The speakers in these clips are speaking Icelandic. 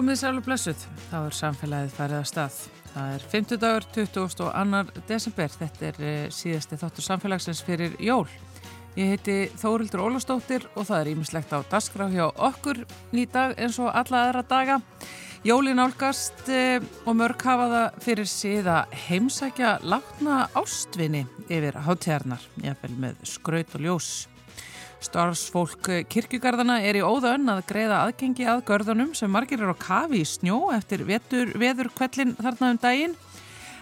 Komið sælu blessuð, þá er samfélagið farið að stað. Það er 50 dagur, 20. og annar desember. Þetta er eh, síðasti þáttur samfélagsins fyrir jól. Ég heiti Þórildur Ólastóttir og það er ímislegt á dasgrá hjá okkur í dag eins og alla aðra daga. Jólin álgast eh, og mörg hafa það fyrir síða heimsækja látna ástvinni yfir hátíðarnar, jáfnvel með skraut og ljós. Starfsfólk kirkjugarðana er í óðaun að greiða aðgengi að görðunum sem margir eru á kafi í snjó eftir vetur, veðurkvellin þarna um daginn.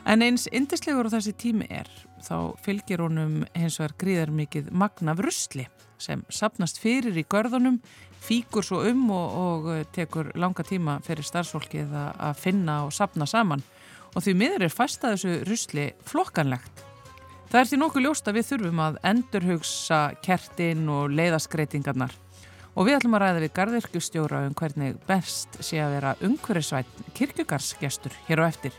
En eins indislegur og þessi tími er, þá fylgir honum hins vegar gríðar mikið magna vrusli sem sapnast fyrir í görðunum, fíkur svo um og, og tekur langa tíma fyrir starfsfólkið að finna og sapna saman. Og því miður er fæsta þessu rusli flokkanlegt. Það er því nokkuð ljóst að við þurfum að endurhugsa kertin og leiðaskreitingarnar og við ætlum að ræða við gardirkustjóra um hvernig best sé að vera umhverfisvætt kirkugarsgestur hér á eftir.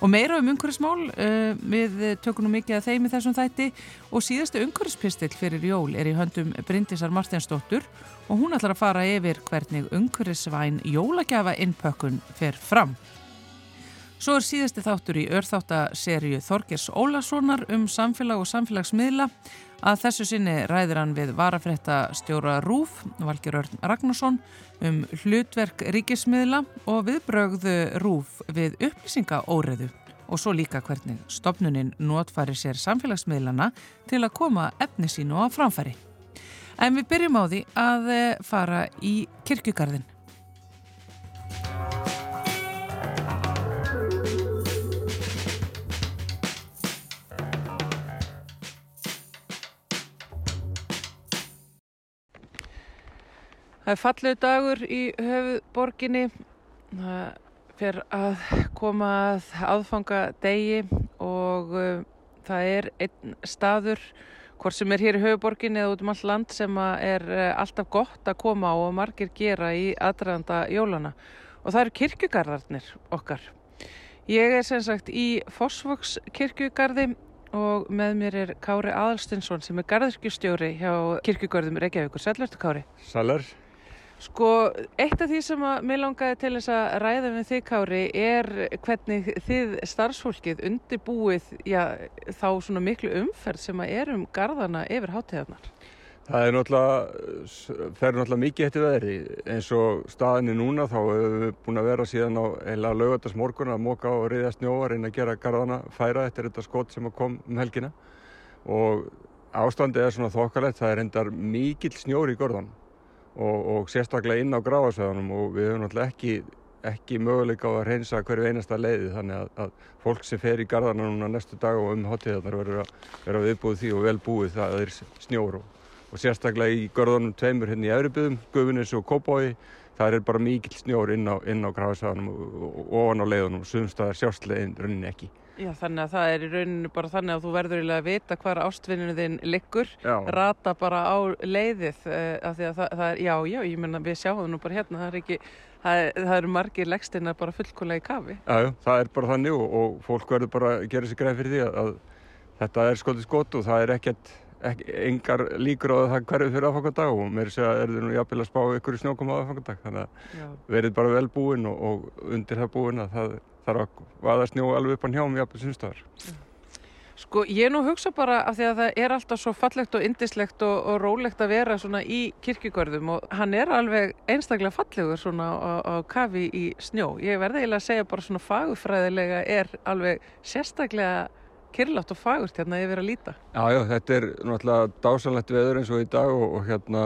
Og meira um umhverfismál, uh, við tökum mikið að þeim í þessum þætti og síðastu umhverfispistill fyrir jól er í höndum Bryndisar Martinsdóttur og hún ætlar að fara yfir hvernig umhverfisvæn jólagjafa innpökkun fer fram. Svo er síðasti þáttur í örþáttaserju Þorgers Ólasonar um samfélag og samfélagsmiðla að þessu sinni ræðir hann við varafrætta stjóra Rúf, Valgjör Örn Ragnarsson, um hlutverk ríkismiðla og viðbrögðu Rúf við upplýsingaóreðu og svo líka hvernig stopnuninn notfæri sér samfélagsmiðlana til að koma efni sínu á framfæri. En við byrjum á því að fara í kirkjugarðin. Það er fallegu dagur í höfuborginni. Það fer að koma að aðfanga degi og uh, það er einn staður, hvort sem er hér í höfuborginni eða út um allt land sem er uh, alltaf gott að koma á og margir gera í aðdraðanda jólana. Og það eru kirkjugarðarnir okkar. Ég er sem sagt í Fossvoks kirkjugarði og með mér er Kári Aðalstinsson sem er garðirkjustjóri hjá kirkjugarðum Reykjavíkur. Sælvertu Kári? Sælar. Sko, eitt af því sem að mér langaði til þess að ræða við þig, Kári, er hvernig þið starfsfólkið undirbúið já, þá svona miklu umferð sem að er um garðana yfir hátíðarnar. Það er náttúrulega, fer náttúrulega mikið eftir veðri. Eins og staðinni núna þá hefur við búin að vera síðan á heila lögatarsmorgun að móka og riðja snjóa, reyna að gera garðana færa eftir þetta skot sem kom um helgina. Og ástandið er svona þokkalegt, það er endar mikill snjóri í gorðan og, og sérstaklega inn á gráasöðunum og við höfum náttúrulega ekki, ekki möguleika á að reynsa hverju einasta leiði þannig að, að fólk sem fer í garðana núna næstu dag og um hátíðarnar verður að vera viðbúið því og vel búið það að það er snjór og, sérstaklega í garðanum tveimur hérna í Efribyðum, Guðunis og Kópái það er bara mikill snjór inn á, á gráasöðunum og, ofan á leiðunum og sumstaðar sjástleginn rauninni ekki. Já, þannig að það er í rauninu bara þannig að þú verður að vita hvar ástvinninu þinn liggur, já. rata bara á leiðið uh, af því að það, það er, já, já, ég menna við sjáum það nú bara hérna, það er ekki, það, það eru margir leggsteinar bara fullkólega í kafi. Já, já, það er bara þannig og, og fólk verður bara að gera sér greið fyrir því að, að þetta er skotið skot og það er ekkert, ekki, engar líkur á að það hverju fyrir aðfangandag og mér sé að er það nú jafnvel að spá ykkur snjókum á aðfangandag, þannig að verður bara vel búin og, og undir það búin að það þarf að vaða snjó alveg upp á njám í appi sumstöðar. Sko ég nú hugsa bara af því að það er alltaf svo fallegt og indislegt og, og rólegt að vera svona í kirkigörðum og hann er alveg einstaklega fallegur svona á, á kafi í snjó. Ég verði eiginlega að segja bara svona fagufræðilega er alveg sérstaklega kyrlátt og fagurt hérna yfir að líta. Já, já, þetta er náttúrulega dásanlegt veður eins og í dag og, og hérna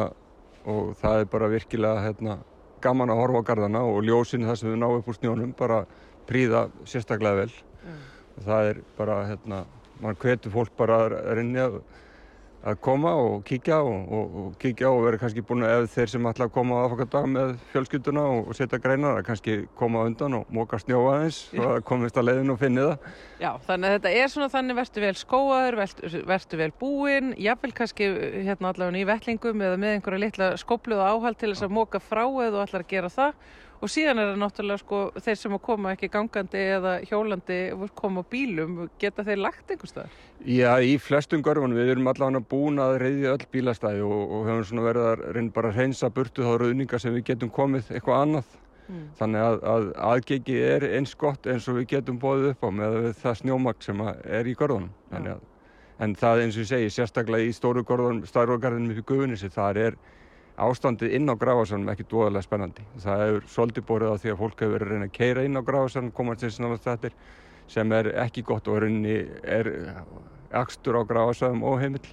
og það er bara virkilega hérna gaman að horfa á gardana og ljósinu það sem við náum upp úr snjónum bara príða sérstaklega vel. Mm. það er bara hérna mann hvetur fólk bara að rinja að koma og kíkja og, og, og kíkja og vera kannski búin að ef þeir sem ætla að koma á aðfangardag með fjölskylduna og, og setja greinar að kannski koma undan og móka snjóa aðeins og að komist að leiðin og finni það. Já, þannig að þetta er svona þannig verður vel skóaður, verður vel búinn jafnvel kannski hérna allavega í vettlingum eða með einhverja litla skópluða áhald til þess að móka frá eða allar að gera það og síðan er það náttúrulega sko þeir sem koma ekki gangandi eða hjólandi koma á bílum, geta þeir lagt einhver stað? Já, í flestum görfunum við erum allavega búin að reyðja öll bílastæði og, og höfum svona verið að reyna bara að reynsa burtu þá rauninga sem við getum komið eitthvað annað mm. þannig að, að aðgengi er eins gott eins og við getum bóðið upp á með það snjómakt sem er í görðunum ja. en það eins og ég segi sérstaklega í stóru görðunum starfogarðinum upp í guðunissi þar er ástandið inn á gráðarsanum ekki dóðalega spennandi. Það hefur svolítið borðið á því að fólk hefur verið að reyna að keira inn á gráðarsanum eins og náttúrulega þetta sem er ekki gott og er axtur á gráðarsanum og heimill.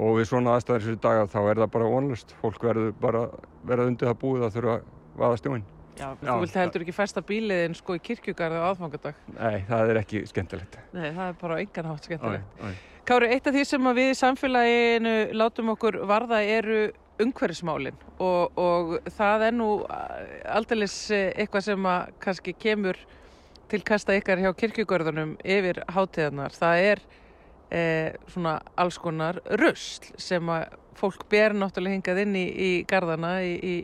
Og við svona aðstæðir þessu daga þá er það bara vonlust fólk verður bara verða undir það búið að þurfa að vaða stjóin Já, Já, þú vilt heldur ekki festa bíliðin sko í kirkjugarðu aðfangadag. Nei, það er ekki skemmtilegt. Nei, það er bara engan hátt skemmtilegt. Æ, æ. Kári, eitt af því sem við í samfélaginu látum okkur varða eru umhverfismálin og, og það er nú aldeilis eitthvað sem að kannski kemur til kasta ykkar hjá kirkjugarðunum yfir hátíðanar það er eh, svona alls konar rusl sem að fólk ber náttúrulega hingað inn í, í gardana í, í,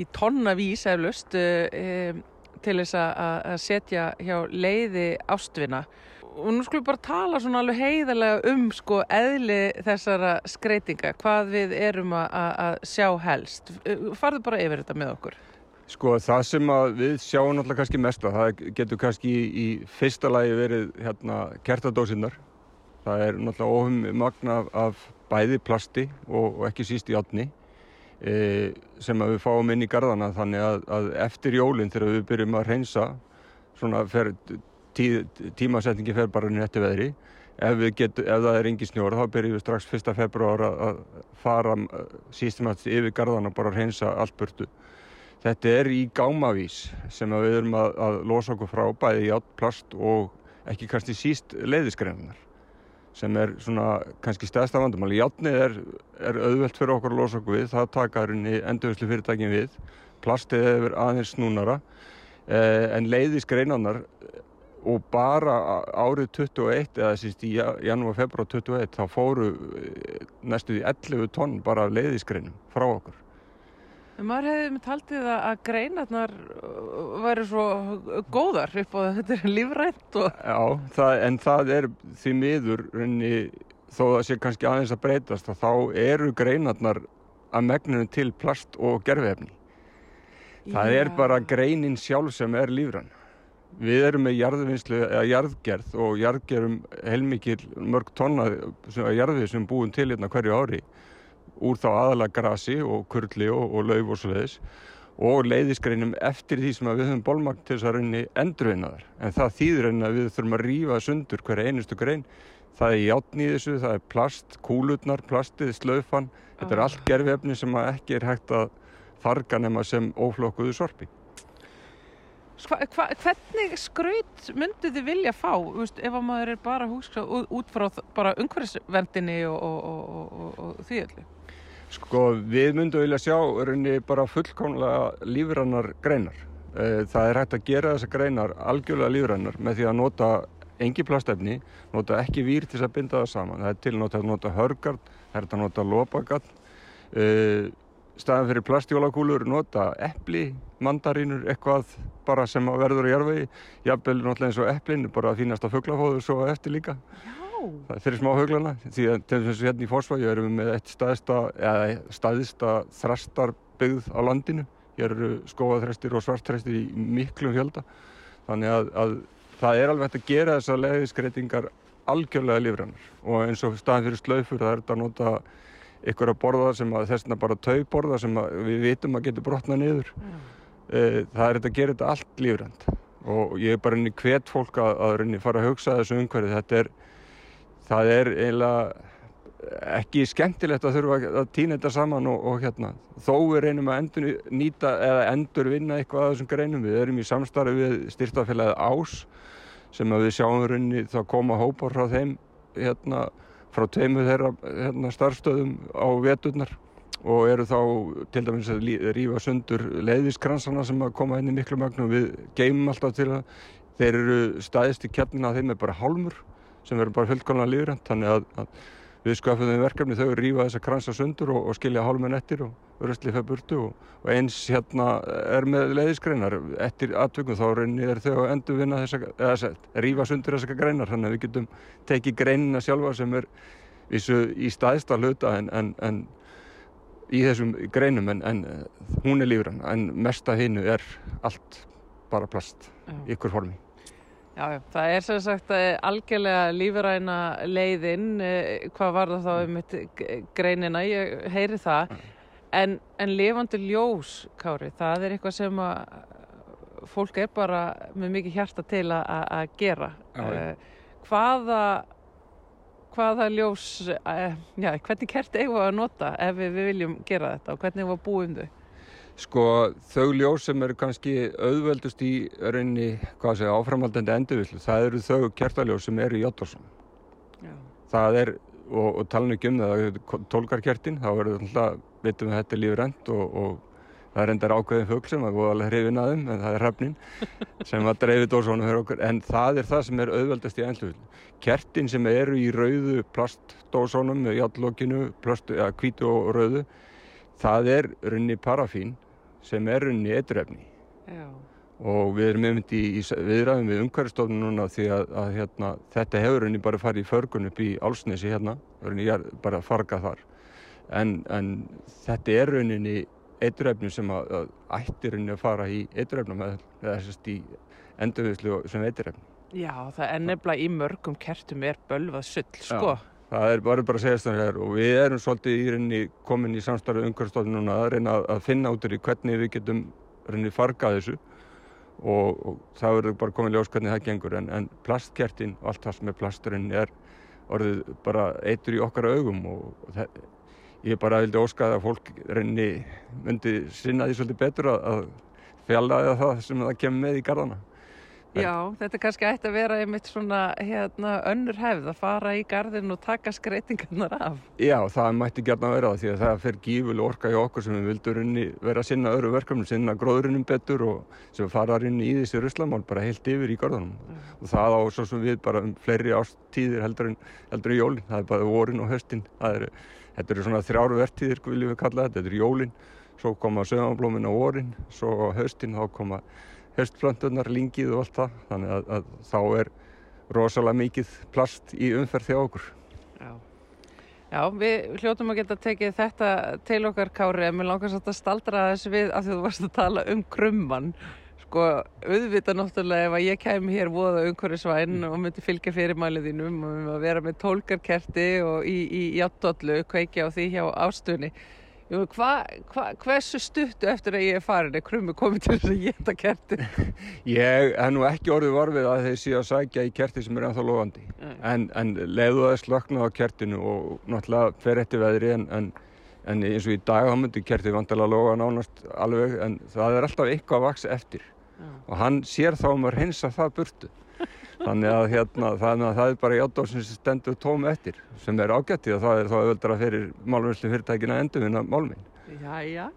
í tonnavís eflust eh, til þess að setja hjá leiði ástvina og nú skulum við bara tala svona alveg heiðarlega um sko eðli þessara skreitinga, hvað við erum að sjá helst. Farðu bara yfir þetta með okkur. Sko það sem við sjáum náttúrulega kannski mest að það getur kannski í fyrsta lagi verið hérna kertadósinnar Það er náttúrulega óhum magna af, af bæði plasti og, og ekki síst í átni e, sem við fáum inn í gardana þannig að, að eftir jólinn þegar við byrjum að reynsa svona fer, tí, tímasetningi fer bara néttu veðri ef, get, ef það er engi snjór þá byrjum við strax 1. februar að fara sístemast yfir gardana og bara reynsa allt burtu. Þetta er í gámavís sem við erum að, að losa okkur frá bæði í átt, plast og ekki kannski síst leiðiskreinunar sem er svona kannski stæðsta vandamál. Játnið er, er auðvelt fyrir okkur að losa okkur við, það takar henni endurvöldslu fyrirtækin við, plastið er aðeins snúnara eh, en leiðisgreinarnar og bara árið 21 eða síst í janúar, februar 21 þá fóru eh, næstuði 11 tonn bara leiðisgreinum frá okkur Maður hefði með taldið að greinarnar uh, væri svo góðar upp og þetta er lífrænt og... Já, það, en það er því miður runni, þó að sé kannski aðeins að breytast að þá eru greinarnar að megnunum til plast og gerfiðefni. Það Já. er bara greinin sjálf sem er lífræn. Við erum með jarðvinnslu, eða jarðgerð og jarðgerum heilmikið mörg tonna jarðvið sem búin til hérna hverju ári úr þá aðalega grasi og kurli og, og lauf og svoleiðis. Og leiðisgreinum eftir því sem við höfum bólmagn til þess að raunni endurvinnaðar en það þýður en að við þurfum að rýfa sundur hverja einustu grein. Það er játn í þessu, það er plast, kúlutnar plastið, slaufan, þetta er allt gerfefni sem ekki er hægt að farga nema sem óflokkuðu sorpi Hva, hvernig skraut myndið þið vilja fá veist, ef að maður er bara húskraf út frá bara umhverfisvendinni og, og, og, og því öllu Sko við myndum vilja sjá rauninni bara fullkomlega lífrannar greinar. Eh, það er hægt að gera þessa greinar algjörlega lífrannar með því að nota engi plastefni, nota ekki výr til að binda það saman. Það er til að nota, nota hörgard, það er að nota lópagard, eh, staðan fyrir plastjólakúlur, nota eppli, mandarínur, eitthvað bara sem verður í jarfegi. Jafnvel náttúrulega eins og epplin, bara að fínast að fugglafóður svo eftir líka. Já það er fyrir smáhauglana því að til þess að hérna í Forsvægi erum við með eitt staðista, eða staðista þrastarbyggð á landinu hér eru skóaþrestir og svartþrestir í miklum fjölda þannig að, að það er alveg hægt að gera þessar leiðiskreitingar algjörlega lífrannar og eins og staðin fyrir slöfur það er þetta að nota ykkur að borða sem að þessna bara tauborða sem við vitum að getur brotna niður. Mm. það er þetta að gera þetta allt lífrand og ég er bara í hvet fólk að, að fara að hugsa þessu umhverfið þetta er það er eiginlega ekki skemmtilegt að þurfa að týna þetta saman og, og hérna þó við reynum að endur nýta eða endur vinna eitthvað að þessum greinum. Við erum í samstarfi við styrtafélagið Ás sem að við sjáum runni þá koma hópar frá þeim hérna frá tveimu þeirra hérna, starfstöðum á veturnar og eru þá til dæmis að rýfa sundur leiðiskransana sem að koma inn í miklu magn og við geymum alltaf til að þeir eru staðist í kjarnina þeim er bara hálmur sem verður bara fullkomlega líðrænt þannig að, að við skafum þeim verkefni þau rýfa þessa kransa sundur og, og skilja hálfmenn eftir og röstli fyrir burtu og, og eins hérna er með leiðiskreinar eftir atvöngum þá reynir þau að endur vinna þessa, eða rýfa sundur þessaka greinar þannig að við getum tekið greinina sjálfa sem er vissu í staðista hluta en, en, en í þessum greinum en, en hún er lífrann en mesta hinnu er allt bara plast í ykkur formi Já, það er sem sagt eh, algjörlega lífræna leiðin, eh, hvað var það þá um þetta greinina, ég heyri það, en, en lifandi ljós, Kári, það er eitthvað sem að fólk er bara með mikið hjarta til að gera. Já. Eh, Hvaða, hvaða ljós, já, hvernig kert eigum við að nota ef við, viljum gera þetta og hvernig eigum við að búa um þau? Sko þau ljós sem eru kannski auðveldust í rauninni, hvað segja, áframaldandi endurvillu, það eru þau kertaljós sem eru í Jóttarsson. Það er, og, og talan ekki um það, það er tólkarkertin, þá verður alltaf, vitum við þetta er lífrænt og, og það er endar ákveðin fugl sem að góða alveg hrifin að þeim, en það er hrefnin sem að dreifi dósónu fyrir okkur, en það er það sem er auðveldast í endurvillu. Kertin sem eru í rauðu plastdósónum, játlokinu, plast, ja, hvítu og rauðu, það er runni parafín sem er runni eiturefni Já. og við erum einmitt í, í viðræðum við umhverfstofnun núna því að, að hérna, þetta hefur runni bara farið í förgun upp í Álsnesi hérna, runni ég er bara að farga þar. En, en þetta er runni eiturefni sem að, að ættir runni að fara í eiturefna með þessast í endurviðslu sem eiturefni Já, það er nefnilega í mörgum kertum er bölvað sull, sko. Það er bara að segja hér og við erum svolítið í rauninni komin í samstarfið umhverfstofnun núna að reyna að- finna út í hvernig við getum rauninni fargað þessu. Og, og það verður bara komin ljós hvernig það gengur. En, en plastkertin og allt það sem er plasturinn er orðið bara eitur í okkar augum. Og, og það, ég bara vildi óska að fólk rauninni myndi sinna því svolítið betur að, að fjallaði það sem það kemur með í garðana. Já, þetta kannski ætti að vera einmitt svona hérna, önnur hefð að fara í gardin og taka skreitingarnar af. Já, það mætti gert að vera því að það fer gífuleg orka í okkur sem við vildum vera að sinna öðru verkefnum, sinna gróðurinnum betur og sem fara inn í þessi ruslamál bara heilt yfir í garðanum. Og það á svo sem við bara um fleiri ástíðir heldur en, heldur en jólin, það er bara vorin og höstin. Það eru, þetta eru svona þrjáru vertíðir, viljum við kalla þetta, þetta eru jólin, svo koma sögumblómin á vorin, svo á höstin þá koma höstplöntunar, lingið og allt það. Þannig að, að þá er rosalega mikið plast í umferð þjá okkur. Já. Já, við hljótum að geta tekið þetta til okkar Kári en mér langast að staldra þess við af því þú varst að tala um krumman sko, auðvitað náttúrulega ef að ég kæmi hér voða umhverfisvæn og myndi fylgja fyrir mæliðinum og að vera með tólkarkerti og í, í jattollu, kveikja á því hjá ástunni hva, hva, hversu stuttu eftir að ég er farin er krummi komið til þess að geta kerti? Ég hef nú ekki orðið varfið að þeir séu að sækja í kerti sem er ennþá lofandi en, en leiðu það slöknað á kertinu og náttúrulega fer eftir veðri en, en, en eins og í dag þá myndi kertið vantilega lofa nánast alveg en það er alltaf eitthvað að vaksa eftir Já. og hann sér þá um að reynsa það burtu þannig að, hérna, þannig að það er bara játdór sem stendur tóm eftir sem er ágættið og það er þá auðvöldra fyrir málvinnslu fyrirtækina endur vinna málminn Jæja,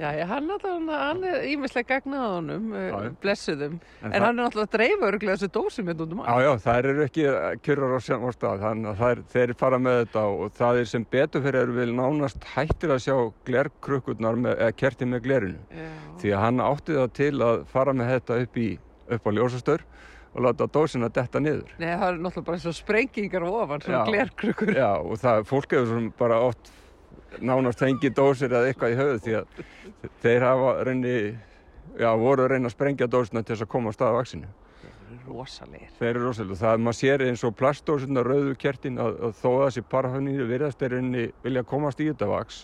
jæja, hann, náttúrulega- hann er ímislega gagnað á Já, já. uh, blessuðum, en, það- hann er náttúrulega að dreifa örglega þessu dósum hérna út um Já, allt. já, þær eru ekki kjurrar á sem á stað, þannig að þeir fara með þetta og það er sem betur fyrir eru vil nánast hættir að sjá glerkrukkurnar eða kerti með glerinu. Já. Því að hann átti það til að fara með þetta upp, í, upp á ljósastöður og láta dósina detta niður. Nei, það er náttúrulega bara eins og sprengingar ofan, svona Já. glerkrukkur. Já, og það, fólk hefur bara oft nánast fengið dósir eða eitthvað í höfu því að þeir hafa reyni, já, voru að reyna að sprengja dósina til þess að koma á stað af vaksinu. Rosalegir. Þeir eru rosalega. Það maður sér eins og plastdósuna rauðu kertin að, að þó að þessi parafönnir virðast þeir reyni vilja komast í þetta vaks.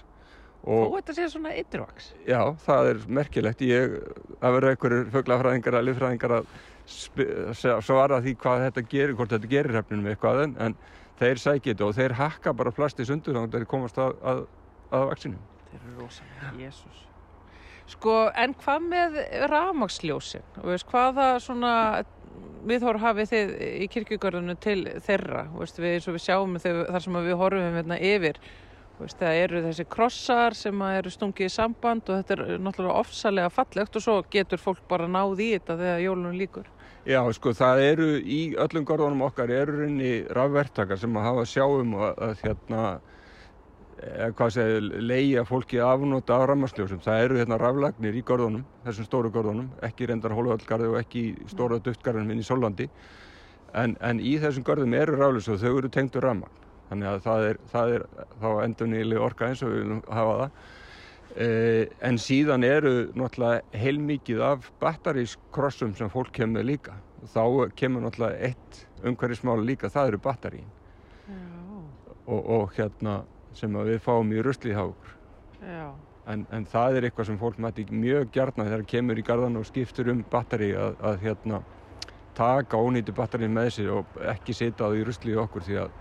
Og þetta sé svona ytturvaks. já, það er merkilegt. Ég, það verður einhverjur fuglafræðingar að lifræðingar að svara því hvað þetta gerir, hvort þetta gerir hrefnunum eitthvað en, en þeir sækja þetta og þeir hakka bara plasti sundur að þeir komast að, að, að vaksinu. Þeir eru rosalegir, jésús. Sko, en hvað með rafmaksljósin? Hvaða svona viðhór hafið þið í kirkjugörðinu til þeirra? Veist, við, eins og við sjáum þar sem við horfum hérna yfir. Veist, það eru þessi krossar sem eru stungið í samband og þetta er náttúrulega ofsalega fallegt og svo getur fólk bara náð í þetta þegar jólunum líkur. Já, sko, það eru í öllum gorðunum okkar eru reyni rafvertakar sem að hafa sjáum að, að hérna eða hvað segir, leigja fólki afnóta af rammarsljósum. Það eru hérna raflagnir í gorðunum, þessum stóru gorðunum, ekki reyndar hóluvöldgarði og ekki stóra duftgarðin minn í Sólandi. En, en í þessum gorðum eru rafljós og þau eru tengdur rammagn. þannig að það er, það er þá endur nýli orka eins og við viljum hafa það eh, en síðan eru náttúrulega heilmikið af battarískrossum sem fólk kemur líka. Þá kemur náttúrulega eitt umhverfismáli líka, það eru battarín og, og hérna sem við fáum í rusli hjá okkur. En, en það er eitthvað sem fólk mæti mjög gjarna þegar það kemur í gardan og skiptur um batteri að, að hérna taka ónýti batterið með sig og ekki setja það í rusli í okkur því að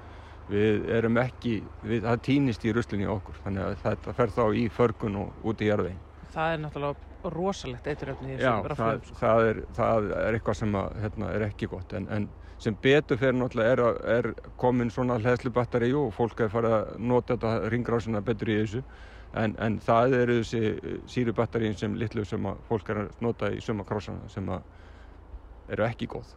við erum ekki, við, það týnist í ruslinni okkur þannig að þetta fer þá í förgun og út í jarðvegin. Það er náttúrulega rosalegt eituröfni í þessu vera flög. Já, það er, það er eitthvað sem að, hérna, er ekki gott en, en sem betur fyrir náttúrulega er, er komin svona hlæðslubatteri og fólk er farið að nota þetta ringrásina betur í þessu en, en það eru þessi sírubatterín sem litlu sem að fólk er að nota í suma krásana sem að eru ekki góð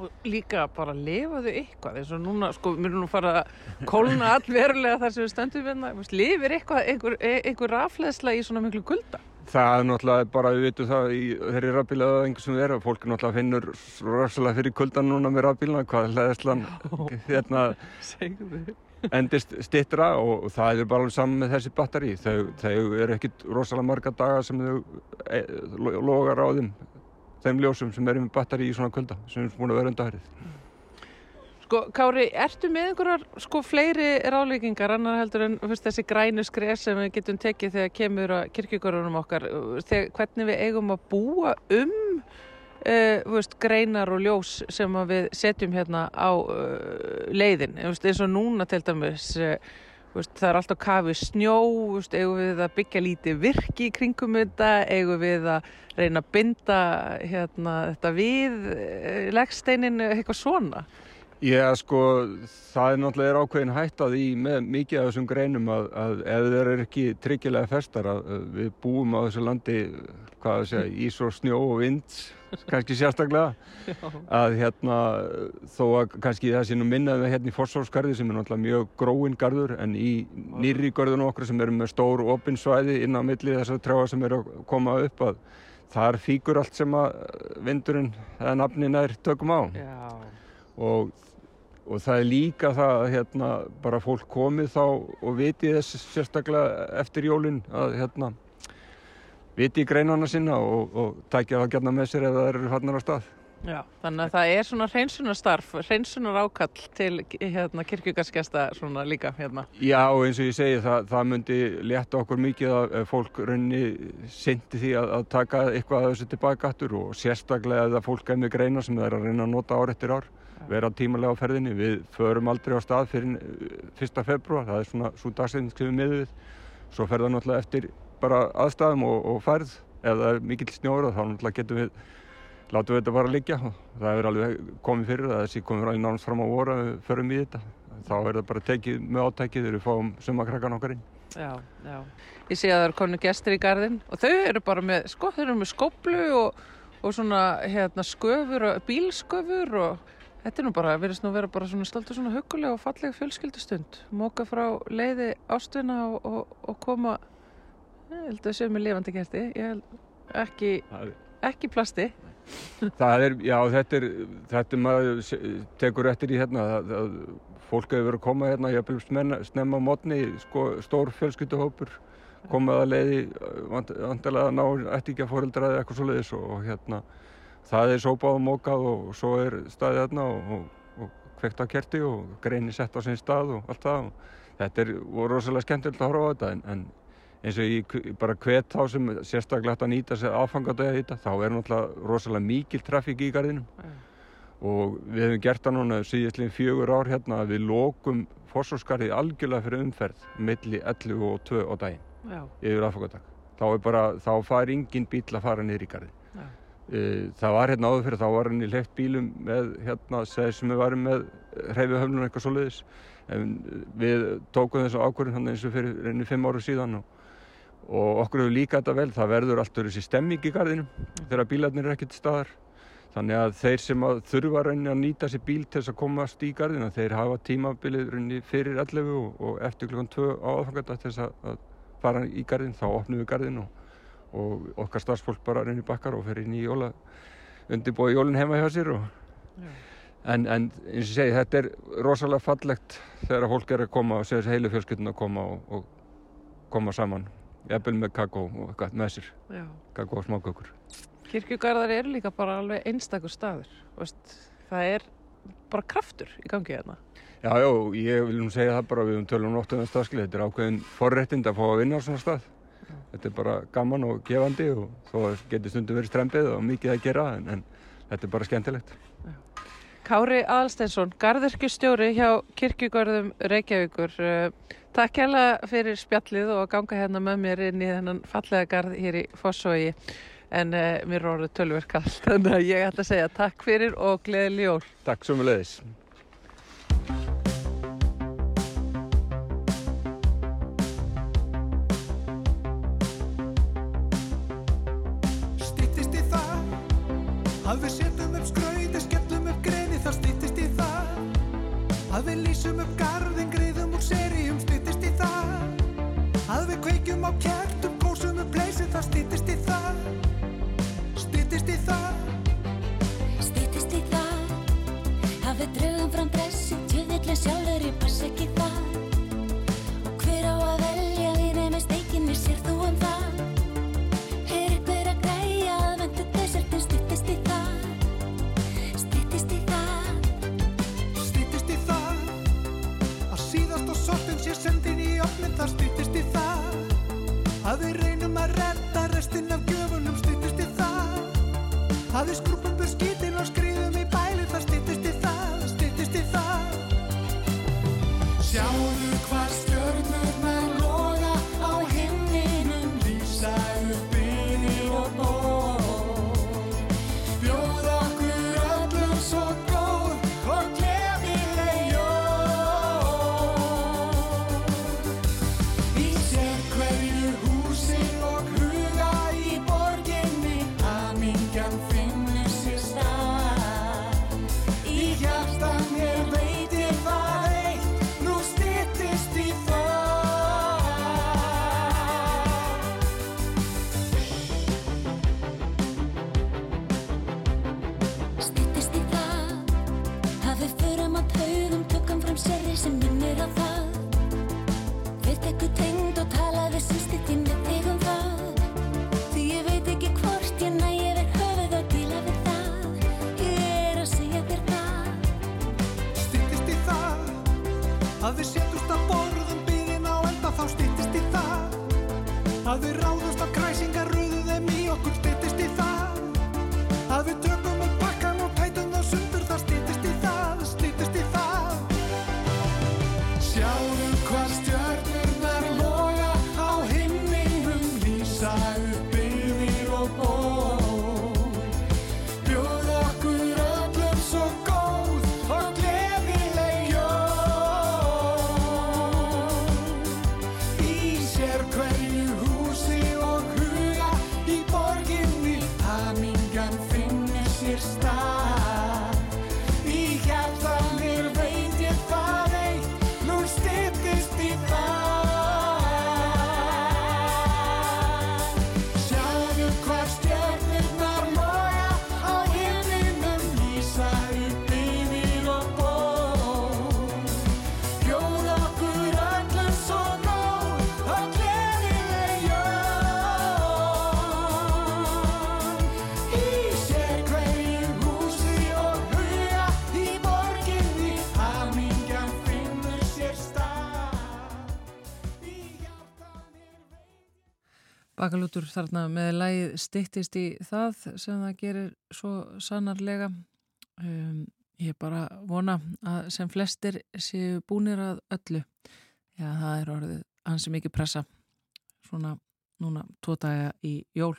og líka bara lifaðu eitthvað eins og núna, sko, mér er nú farið að kólna allverulega þar sem við stöndum við hérna. lifir eitthvað, einhver, einhver rafleðsla í svona miklu gulda Það er náttúrulega bara, við veitum það í þeirri rafbílaða einhver sem við erum, fólk náttúrulega finnur rafsala fyrir kuldan núna með rafbílana hvað leðslan hérna endist stittra og það er bara saman með þessi batteri þau, þau eru ekkit rosalega marga daga sem þau e, logar á þeim þeim ljósum sem eru með batteri í svona kulda sem er búin að vera undahrið Sko Kári, ertu með einhverjar sko fleiri ráleikingar annar heldur en fyrst, þessi grænu skres sem við getum tekið þegar kemur að kirkjögurunum okkar? Þegar, hvernig við eigum að búa um uh, veist, greinar og ljós sem við setjum hérna á uh, leiðin veist, eins og núna til dæmis uh, Veist, það er alltaf kafið snjó, veist, eigum við að byggja lítið virki í kringum þetta, eigum við að reyna að binda hérna, þetta við eh, leggsteinin, eitthvað svona? Já, sko, það er náttúrulega ákveðin hættað í með mikið af þessum greinum að, að ef þeir eru ekki tryggilega festar að, við búum á þessu landi, hvað að segja, ís og snjó og vind kannski sérstaklega. Að hérna þó að kannski það sé nú minnaði hérna í Fossórsgarði sem er náttúrulega mjög gróinn garður en í nýri garðun okkur sem eru með stór opinsvæði inn á milli þessar trjáa sem eru að koma upp að þar fíkur allt sem að vindurinn eða nafnin er tökum á. Og, og það er líka það að hérna bara fólk komið þá og viti þess sérstaklega eftir jólinn að hérna viti í greinana sinna og, og tækja það gætna með sér ef það eru fannar á stað. Já, þannig að það er svona hreinsunarstarf, hreinsunar ákall til hérna, kirkjugarskjasta svona líka hérna. Já, eins og ég segi það, það myndi létta okkur mikið að fólk raunni syndi því að, að taka eitthvað að þessu tilbakatur og sérstaklega að fólk er með greina sem það er að reyna að nota ár eftir ár, vera tímalega á ferðinni. Við förum aldrei á stað fyrir 1. februar, það er svona svo dagsefning sem við miðum við, svo fer það náttúrulega eftir bara aðstæðum og, og færð. Ef það er mikill snjóður þá náttúrulega getum við látum við þetta bara liggja. Það hefur alveg komið fyrir það þessi komið alveg nánast fram á voru að við förum í þetta. Þá er það bara tekið með átækið þegar við fáum sumakrakkan okkar inn. Já, já, ég sé að það eru konu gestur í gardin og þau eru bara með sko, þau eru með skoblu og, og svona hérna sköfur og bílsköfur og þetta er nú bara, verðist nú vera bara svona stoltur svona hugulega og fallega fjölskyldustund. Móka frá leiði ástuna og, og, og koma Ég held að séu með lifandi kerti, ég held ekki, ekki plasti. Það er, já þetta er, þetta er maður tekur eftir í hérna, að, að fólk hefur verið að koma hérna, ég byrjum snemma á mótni, sko, stór fjölskyttuhópur, komað að leiði, vantilega að ná eftir ekki að fóreldraði eitthvað svo leiðis og hérna, það er sópað og mókað og svo er staðið hérna og, og, og kveikt á kerti og greini sett á sinn stað og allt það og þetta er, voru rosalega skemmtilegt að horfa á þetta en, en eins og ég bara hvet þá sem sérstaklega hægt að nýta sér aðfangadega þetta þá er náttúrulega rosalega mikil trafík í gardinum mm. og við hefum gert það núna síðastlega fjögur ár hérna að við lókum fórsóskarðið algjörlega fyrir umferð milli 11 og 2 á daginn Já. yfir aðfangadag þá er bara, þá far ingin bíl að fara niður í gardin Já. E, það var hérna áður fyrir, þá var henni leitt bílum með hérna, sem við varum með hreyfihöfnun eitthvað svo leiðis en við tókum þessu ákvörðin eins og fyrir enni fimm áru síðan og og okkur hefur líka þetta vel, það verður alltaf þessi stemming í gardinum þegar bílarnir er ekkert staðar. Þannig að þeir sem að þurfa að nýta sér bíl til þess að komast í gardina þeir hafa tímabilið fyrir 11 og, og eftir klukkan 2 á aðfangata til þess að fara í gardin þá opnum við gardin og, og okkar starfsfólk bara reynir bakkar og fer inn í jóla undirbúið jólun heima hjá sér og, en, en eins og segi, þetta er rosalega fallegt þegar fólk er að koma og segja þessi heilu fjölskyldun að koma og, og koma saman jafnvel með kakó og eitthvað með sér. Já. kakó og smákökur. Kirkjugarðar eru líka bara alveg einstakur staður. Veist, það er bara kraftur í gangi hérna. Já, já, ég vil nú segja það bara við um tölum nóttum en staðskilið, þetta er ákveðin forréttind að fá að vinna á svona stað. Þetta er bara gaman og gefandi og þó getur stundum verið strempið og mikið að gera en, en þetta er bara skemmtilegt Kári Aðalsteinsson, garðirkjustjóri hjá Kirkjugörðum Reykjavíkur. Eh, Takk hérlega fyrir spjallið og að ganga hérna með mér inn í þennan fallega garð hér í Fossói. En uh, mér er orðið tölverk allt, þannig að ég ætla að segja takk fyrir og gleðileg jól. Takk svo með leiðis Stýttist í það að við setjum upp skrauði, að við lýsum upp garðin, greiðum úr seríum, stýttist í það. Að við kveikjum á kertum, kósum upp leysi, það stýttist í það. Stýttist í það. Stýttist í það. Að við draugum fram pressi tjöðillin sjálfur ég pass ekki það. Og hver á að velja því nefnir steikinni sér þú um það það stýttist í það að við reynum að redda restin af gjöfunum, stýttist í það að við skrúpum Bakalútur þarna með lægið stittist í það sem það gerir svo sannarlega. Um, ég bara vona að sem flestir séu búnir að öllu. Já, það er orðið ansi mikið pressa svona núna daga í jól.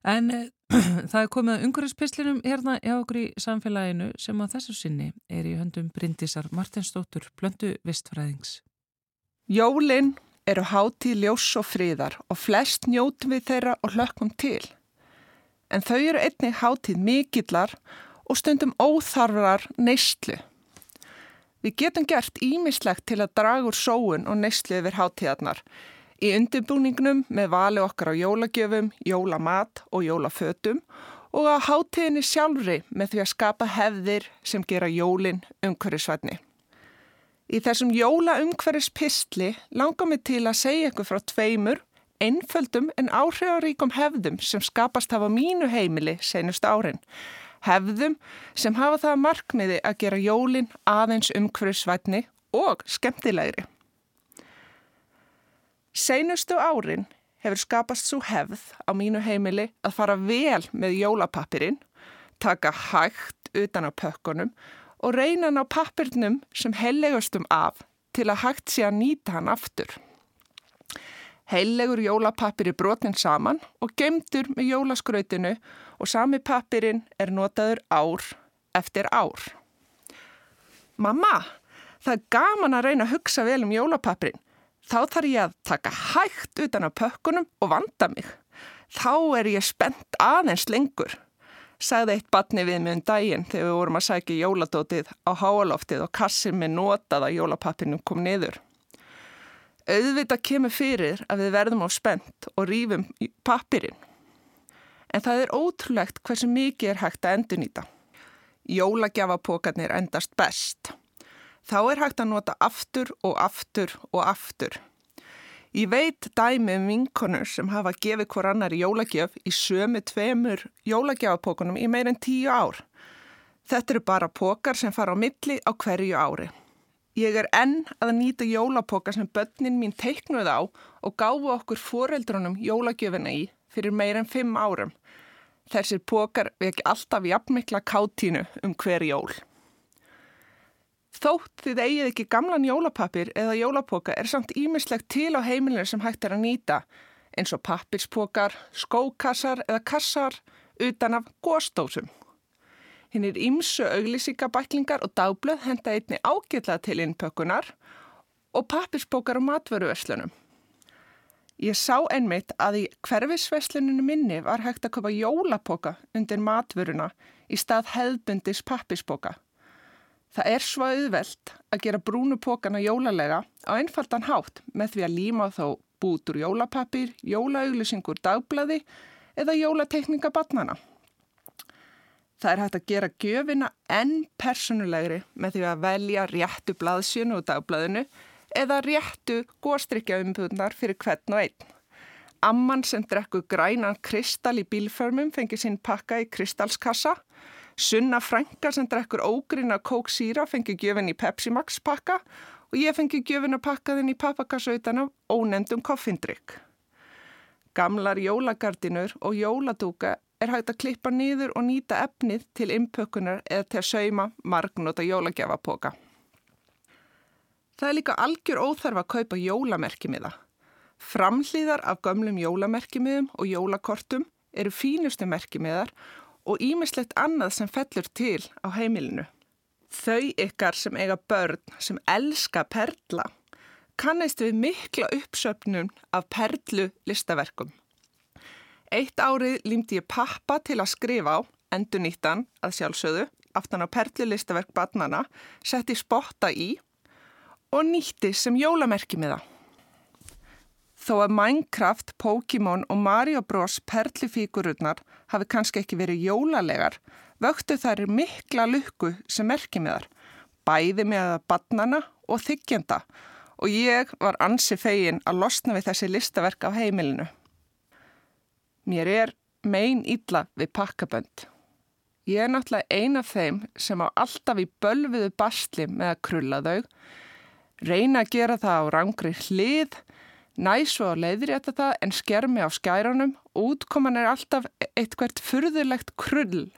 En uh, það er komið að umhverfispistlinum hérna hjá okkur í samfélaginu sem að þessu sinni er í höndum Bryndisar Martinsdóttur, blöndu vistfræðings. Jólin eru hátíð ljós og fríðar og flest njótum við þeirra og hlökkum til. En þau eru einnig hátíð mikillar og stundum óþarfrar neyslu. Við getum gert ímislegt til að draga úr sóun og neyslu yfir hátíðarnar í undirbúningnum með vali okkar á jólagjöfum, jólamat og jólafötum og á hátíðinni sjálfri með því að skapa hefðir sem gera jólin umhverfisvætni. Í þessum jóla umhverfis pistli langar mig til að segja ykkur frá tveimur, einföldum en áhrifaríkum hefðum sem skapast hafa mínu heimili senust árin. Hefðum sem hafa það markmiði að gera jólin aðeins umhverfisvætni og skemmtilegri. Seinustu árin hefur skapast svo hefð á mínu heimili að fara vel með jólapappirinn, taka hægt utan á pökkunum og reyna hann á pappirnum sem hellegustum af til að hægt sé að nýta hann aftur. Heillegur jólapappir er brotin saman og gemdur með jólaskrautinu og sami pappirinn er notaður ár eftir ár. Mamma, það er gaman að reyna að hugsa vel um jólapappirinn. Þá þarf ég að taka hægt utan á pökkunum og vanda mig. Þá er ég spennt aðeins lengur, sagði eitt batni við mig um daginn þegar við vorum að sækja jóladótið á háaloftið og kassir með notaða jólapappinum kom niður. Auðvitað kemur fyrir að við verðum á spennt og rýfum pappirinn. En það er ótrúlegt hversu mikið er hægt að endunýta. Jólagjafapokarnir endast best. Þá er hægt að nota aftur og aftur og aftur. Ég veit dæmi um vinkonur sem hafa gefið hver annar í jólagjöf í sömu tveimur jólagjafapokunum í meirinn tíu ár. Þetta eru bara pokar sem fara á milli á hverju ári. Ég er enn að nýta jólapoka sem börnin mín teiknuð á og gáfu okkur foreldrunum jólagjöfina í fyrir meirinn fimm árum. Þessir pokar veki alltaf jafnmikla káttínu um hver jól. Þótt þið eigið ekki gamlan jólapapir eða jólapoka er samt ímislegt til á heimilinu sem hægt er að nýta eins og pappirspokar, skókassar eða kassar utan af góstósum. Hinn er ímsu auglýsingabæklingar og dagblöð henda einni ágjörlega til innpökunar og pappirspokar og matvöruverslunum. Ég sá einmitt að í hverfisversluninu minni var hægt að köpa jólapoka undir matvöruna í stað hefðbundis pappirspoka. Það er svo auðvelt að gera brúnu pókana jólalega á einfaldan hátt með því að líma þá bútur jólapapir, jólauglusingur dagblaði eða jólatekninga batnana. Það er hægt að gera gjöfina enn personulegri með því að velja réttu blaðsjönu og dagblaðinu eða réttu góstrykjaumbúðnar fyrir hvern og einn. Amman sem drekku grænan kristall í bílförmum fengi sinn pakka í kristallskassa Sunna Frænka sem drekkur ógrinna kók síra fengi gjöfin í Pepsi Max pakka og ég fengi gjöfin að pakkaðin í pappakassautan af ónendum koffindrygg. Gamlar jólagardinur og jóladúka er hægt að klippa nýður og nýta efnið til innpökunar eða til að sauma margnóta jólagjafapoka. Það er líka algjör óþarf að kaupa jólamerkimiða. Framhlýðar af gömlum jólamerkimiðum og jólakortum eru fínustu merkimiðar og ímislegt annað sem fellur til á heimilinu. Þau ykkar sem eiga börn sem elska perla kannist við mikla uppsöpnum af perlu listaverkum. Eitt árið límdi ég pappa til að skrifa á, endur nýttan að sjálfsögðu, aftan á perlu listaverk badnana, setti spotta í og nýtti sem jólamerki með það. Þó að Minecraft, Pokémon og Mario Bros perlifíkururnar hafi kannski ekki verið jólalegar, vöktu þær mikla lukku sem þar, bæði með að badnana og þykjenda og ég var ansi fegin að losna við þessi listaverk af heimilinu. Mér er megin ítla við pakkabönd. Ég er náttúrulega ein af þeim sem á alltaf í bölviðu bastli með að krulla þau, reyna að gera það á rangri hlið, Næsvo á leiðrétta það en skermi á skæranum og útkoman er alltaf eitthvert furðulegt krull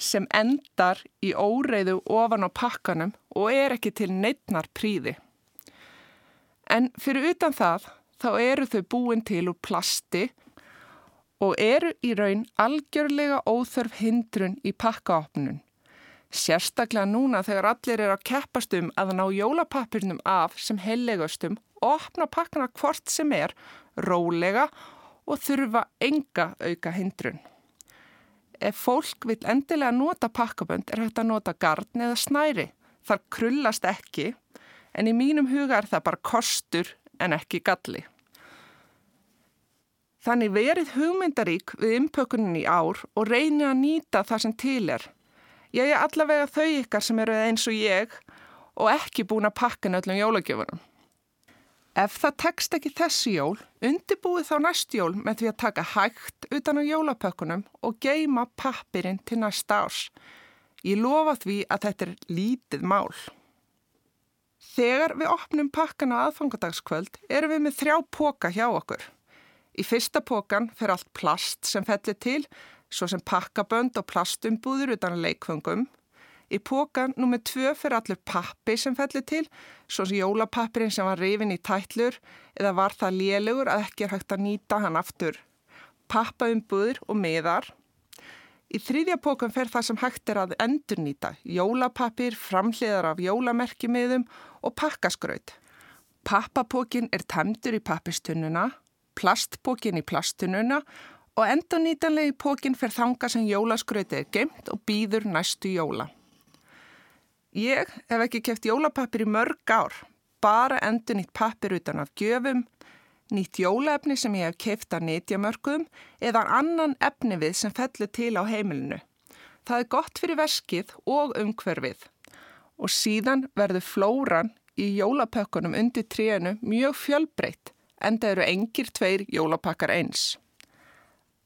sem endar í óreiðu ofan á pakkanum og er ekki til neittnar príði. En fyrir utan það þá eru þau búin til úr plasti og eru í raun algjörlega óþörf hindrun í pakkaopnun. Sérstaklega núna þegar allir er að keppast um að ná jólapappirnum af sem hellegustum opna pakkana hvort sem er rólega og þurfa enga auka hindrun. Ef fólk vil endilega nota pakkabönd er hægt að nota gardn eða snæri. Þar krullast ekki en í mínum huga er það bara kostur en ekki galli. Þannig verið hugmyndarík við innpökunin í ár og reynið að nýta það sem til er. Ég er allavega þau ykkar sem eru eins og ég og ekki búin að pakka nöllum jólagjöfunum. Ef það tekst ekki þessi jól, undirbúið þá næst jól með því að taka hægt utan á jólapökkunum og geima pappirinn til næsta árs. Ég lofa því að þetta er lítið mál. Þegar við opnum pakkan á aðfangadagskvöld erum við með þrjá póka hjá okkur. Í fyrsta pókan fer allt plast sem fellir til, svo sem pakkabönd og plastumbúður utan leikfungum. Í pókan nummið tvö fyrir allur pappi sem fellir til, svo sem jólapappirinn sem var rifin í tætlur eða var það lélugur að ekki er hægt að nýta hann aftur. Pappaumbúður og miðar. Í þrýðja pókan fer það sem hægt er að endurnýta, jólapappir, framhliðar af jólamerkimiðum og pakkaskraut. Pappapókin er temdur í pappistunnuna, plastpókin í plastununa og endurnýtanlegi pókin fer þanga sem jólaskrautið er gemt og býður næstu jóla. Ég hef ekki kæft jólapappir í mörg ár, bara endur nýtt pappir utan af gjöfum, nýtt jólaefni sem ég hef kæft að netjamörgum eða annan efni við sem fellur til á heimilinu. Það er gott fyrir veskið og umhverfið og síðan verður flóran í jólapökkunum undir trénu mjög fjölbreytt en það eru engir tveir jólapakkar eins.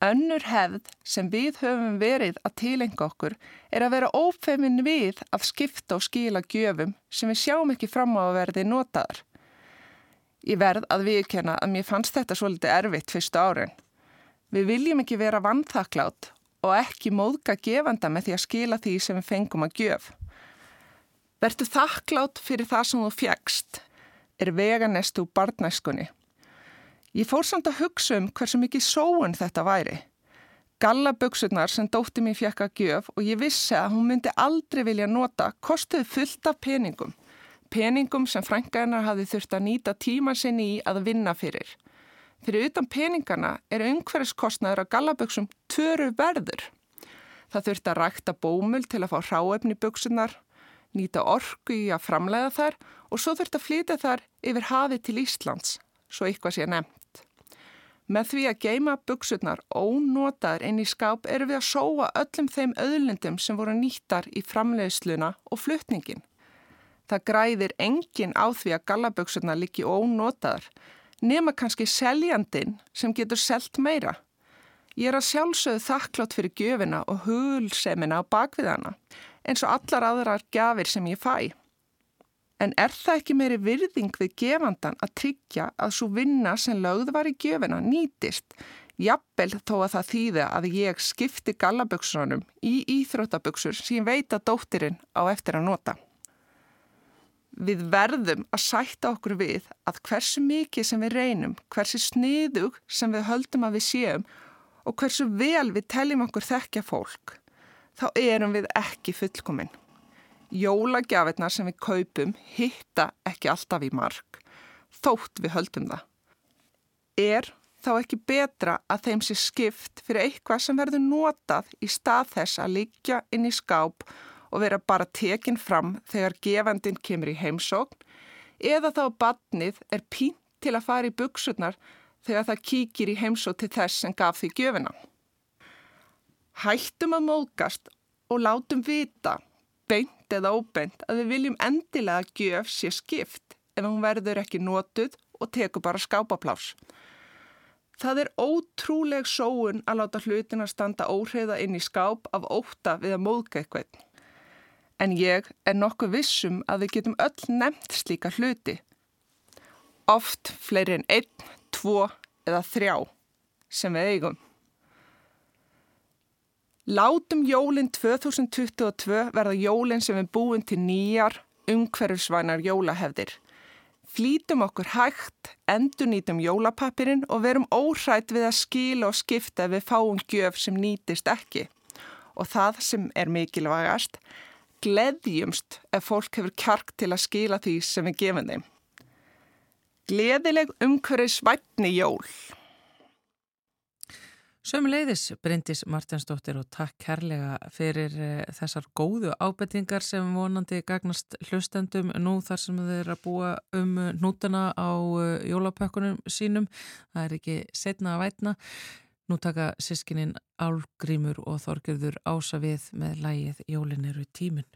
Önnur hefð sem við höfum verið að tilenga okkur er að vera ófemin við að skipta og skila gjöfum sem við sjáum ekki fram á að verði notaðar. Ég verð að viðkjöna að mér fannst þetta svolítið erfitt fyrstu árin. Við viljum ekki vera vannþaklátt og ekki móðga gefanda með því að skila því sem við fengum að gjöf. Vertu þakklátt fyrir það sem þú fjækst er veganest úr barnæskunni. Ég fór samt að hugsa um hversu mikið sóun þetta væri. Gallaböksurnar sem dótti mér fjekk að gjöf og ég vissi að hún myndi aldrei vilja nota kostuði fullt af peningum. Peningum sem frænkaðinnar hafi þurft að nýta tíma sinni í að vinna fyrir. Fyrir utan peningana er umhverfiskostnaður á gallaböksum töru verður. Það þurft að rækta bómul til að fá ráefni böksunar, nýta orku í að framlega þær og svo þurft að flytja þar yfir hafi til Íslands, svo eitthvað sé nefnt. Með því að geima buksurnar ónotaður inn í skáp eru við að sóa öllum þeim öðlindum sem voru nýttar í framleiðsluna og flutningin. Það græðir engin á því að gallabuksurnar líki ónotaður, nema kannski seljandin sem getur selt meira. Ég er að sjálfsögðu þakklátt fyrir gjöfina og hulsemina á bakviðana, eins og allar aðrar gafir sem ég fæ. En er það ekki meiri virðing við gefandan að tryggja að svo vinna sem lögð var í gefina nýtist, jafnvel þó að það þýði að ég skipti gallaböksunum í íþróttaböksur sem veit að dóttirinn á eftir að nota. Við verðum að sætta okkur við að hversu mikið sem við reynum, hversu sniðug sem við höldum að við séum og hversu vel við teljum okkur þekkja fólk, þá erum við ekki fullkominn. Jólagjafirnar sem við kaupum hitta ekki alltaf í mark, þótt við höldum það. Er þá ekki betra að þeim sé skipt fyrir eitthvað sem verður notað í stað þess að liggja inn í skáp og vera bara tekinn fram þegar gefandin kemur í heimsókn eða þá badnið er pínt til að fara í buksurnar þegar það kíkir í heimsók til þess sem gaf því gjöfina. Hættum að móðgast og látum vita beint eða óbeint að við viljum endilega að gjöf sé skipt ef hún verður ekki notuð og tekur bara skápaplás. Það er ótrúleg sóun að láta hlutina standa óhreyða inn í skáp af óta við að móðka eitthvað. En ég er nokkuð vissum að við getum öll nefnt slíka hluti. Oft fleiri en einn, tvo eða þrjá sem við eigum. Látum jólinn 2022 verða jólinn sem við búum til nýjar, umhverfsvænar jólahefðir. Flítum okkur hægt, endur nýtum jólapappirinn og verum óhrætt við að skila og skipta við fáum gjöf sem nýtist ekki. Og það sem er mikilvægast, gleðjumst ef fólk hefur kjark til að skila því sem við gefum þeim. Gleðileg umhverfisvætni jól. Sömuleiðis Bryndis Martinsdóttir og takk kærlega fyrir eh, þessar góðu ábettingar sem vonandi gagnast hlustendum nú þar sem þeir eru að búa um nútana á eh, jólapökkunum sínum. Það er ekki setna að vætna. Nú taka sískininn Álgrímur og Þorgjörður ása við með lægið Jólin eru tíminn.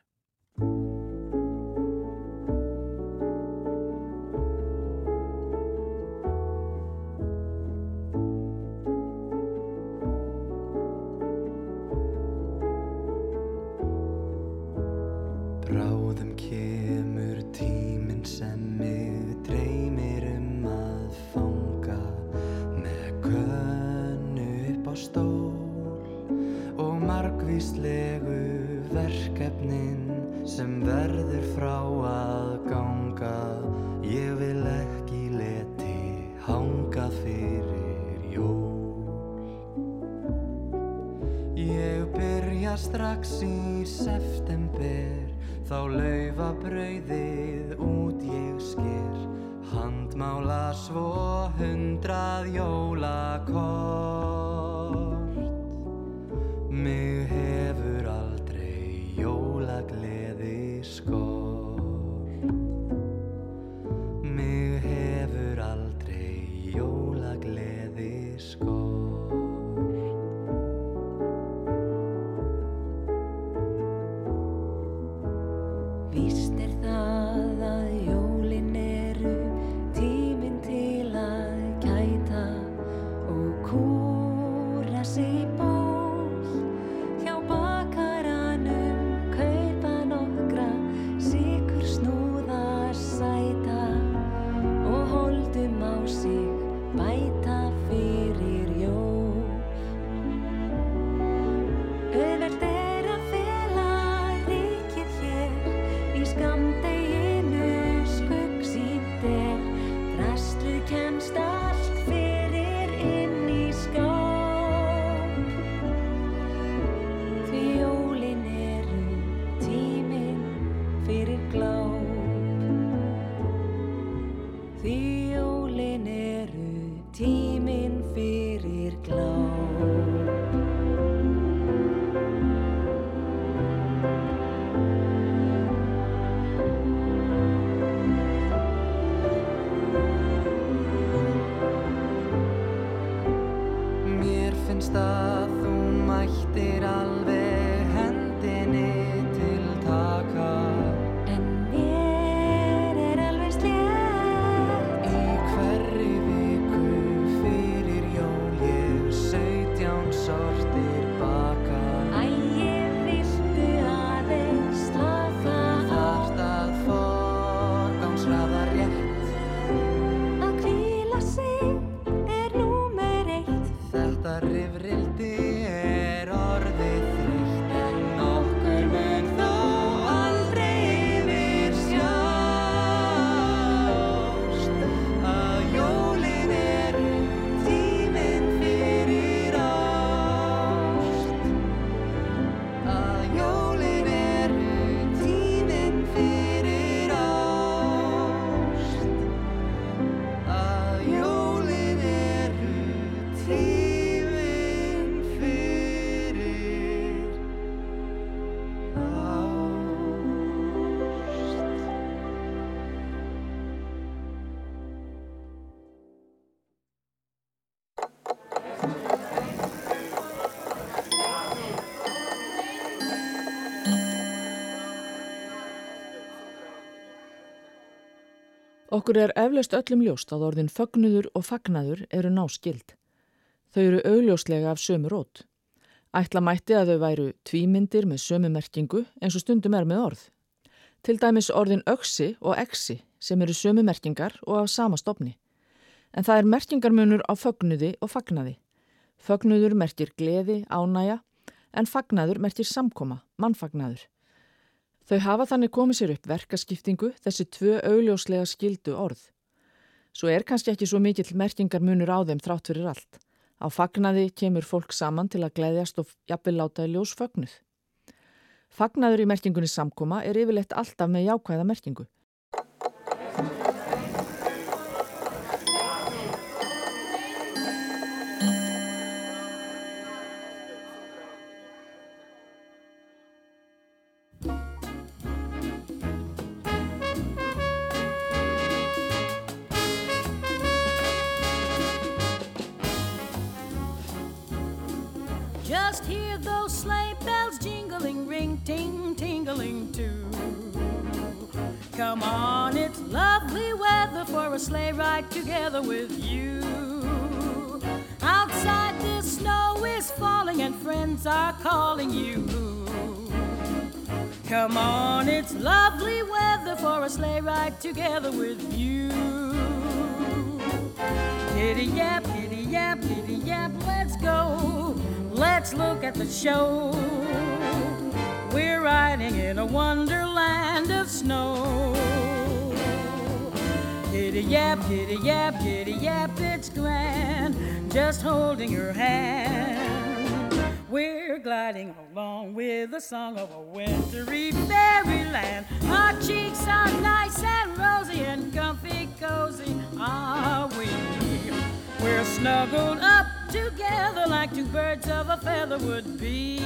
September þá laufa brauðið Okkur er eflaust öllum ljóst að orðin fögnuður og fagnaður eru náskild. Þau eru augljóslega af sömu rót. Ætla mætti að þau væru tvímyndir með sömu merkingu eins og stundum er með orð. Til dæmis orðin öksi og exi sem eru sömu merkingar og af sama stopni. En það er merkingarmunur á fögnuði og fagnaði. Fögnuður merkir gleði, ánæja, en fagnaður merkir samkoma, mannfagnaður. Þau hafa þannig komið sér upp verkaskiptingu þessi tvö augljóslega skildu orð. Svo er kannski ekki svo mikill merkingar munur á þeim þrátt fyrir allt. Á fagnaði kemur fólk saman til að gleyðjast og jafnvel láta í ljós fögnuð. Fagnaður í merkingunni samkoma er yfirleitt alltaf með jákvæða merkingu. Together with you. Giddy yap, giddy yap, giddy yap, let's go. Let's look at the show. We're riding in a wonderland of snow. Giddy yap, giddy yap, giddy yap, it's grand. Just holding your hand. We're gliding along with the song of a wintry fairyland. Our cheeks are nice and rosy and comfy cozy are we. We're snuggled up together like two birds of a feather would be.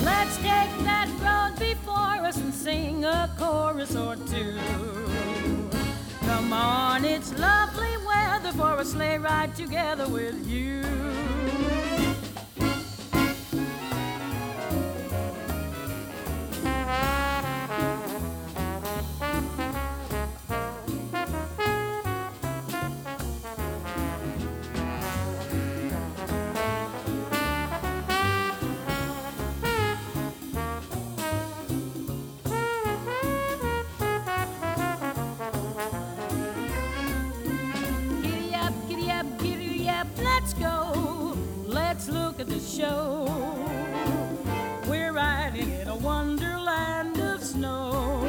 Let's take that road before us and sing a chorus or two. Come on, it's lovely weather for a sleigh ride together with you. Show. We're riding in a wonderland of snow.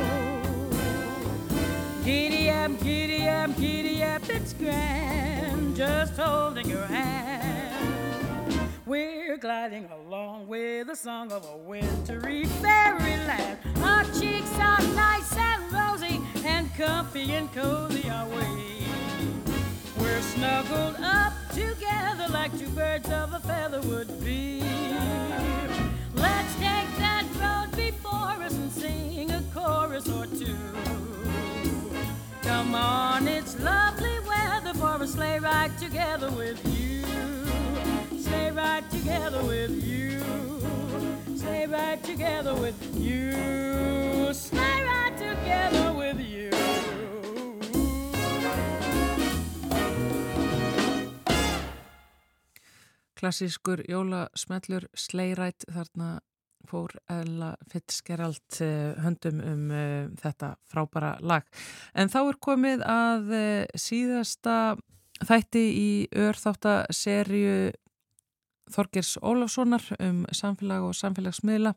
Giddy up, giddy up, giddy up, it's grand. Just holding your hand. We're gliding along with the song of a wintry fairyland. Our cheeks are nice and rosy, and comfy and cozy are we. We're snuggled up together like two birds of a feather would be. Let's take that road before us and sing a chorus or two. Come on, it's lovely weather for a sleigh ride together with you. Sleigh ride together with you. Sleigh ride together with you. Sleigh ride together Klassískur jólasmellur Sleirætt þarna fór Ella Fitzgerald eh, höndum um uh, þetta frábara lag. En þá er komið að uh, síðasta þætti í örþáttaserju Þorgers Ólafssonar um samfélag og samfélagsmiðla.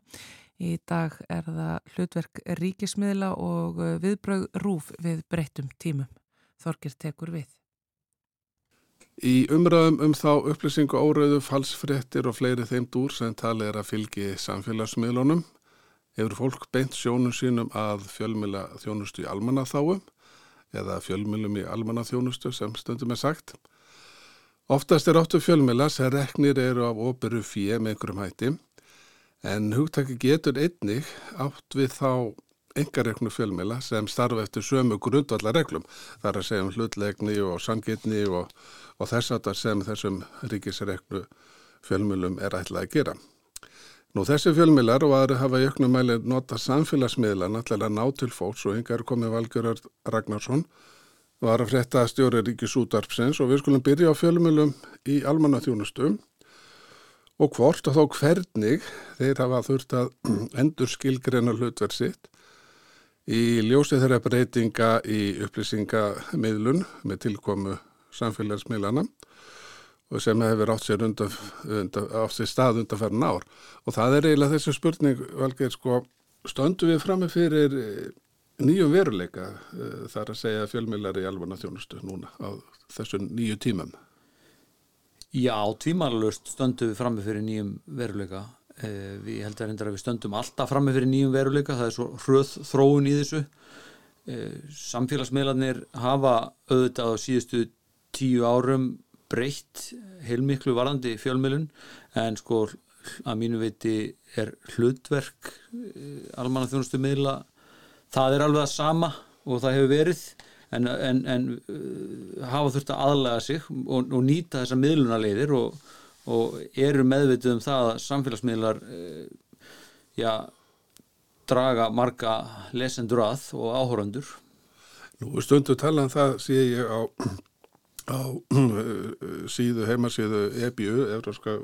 Í dag er það hlutverk ríkismiðla og viðbröð rúf við breyttum tímum. Þorger tekur við. Í umræðum um þá upplýsingu órauðu falsfréttir og fleiri þeim dúr sem tali er að fylgi samfélagsmiðlunum hefur fólk beint sjónum sínum að fjölmila þjónustu í almannaþáum eða fjölmilum í almannaþjónustu sem stundum er sagt. Oftast er áttu fjölmila sem reknir eru af óberu fíu með einhverjum hætti en hugtaki getur einnig átt við þá engareknu fjölmila sem starfa eftir sömu grundvallarreglum. Það er að segja um hlutlegni og sangitni og, og þess að það sem þessum ríkisreknu fjölmilum er ætlað að gera. Nú þessi fjölmilar og aðri hafa í auknum mæli nota samfélagsmiðlana til að ná til fólks og hingar komið Valgjörður Ragnarsson var að frétta stjóri ríkisútarpsins og við skulum byrja á fjölmilum í almannaþjónustum og hvort og þá hvernig þeir hafa þurft að endur skilgreina hlutverð sitt í ljósið þeirra breytinga í upplýsingamiðlun með tilkomu samfélagsmiðlana og sem hefur átt sér, undan, undan, átt sér stað undanferðin ár. Og það er eiginlega þessi spurning, Valgeir, sko, stöndu við frammi fyrir nýjum veruleika þar að segja fjölmiðlar í alvarna þjónustu núna á þessu nýju tímum? Já, tvímarlust stöndum við frammi fyrir nýjum veruleika. Eh, við held að reyndar að við stöndum alltaf frammi fyrir nýjum veruleika, það er svo hröð þróun í þessu. Eh, samfélagsmiðlarnir hafa auðvitað á síðustu tíu árum breytt heilmiklu varandi fjölmiðlun en sko að mínu veiti er hlutverk almanna þjónustu miðla það er alveg að sama og það hefur verið en, en, en hafa þurft að aðlega sig og, og nýta þessa miðlunarleiðir og, og eru meðvitið um það að samfélagsmiðlar uh, já, draga marga lesendur að og áhórandur Nú stundu tala um það sé ég á, á síðu heimasíðu EBU, Evróska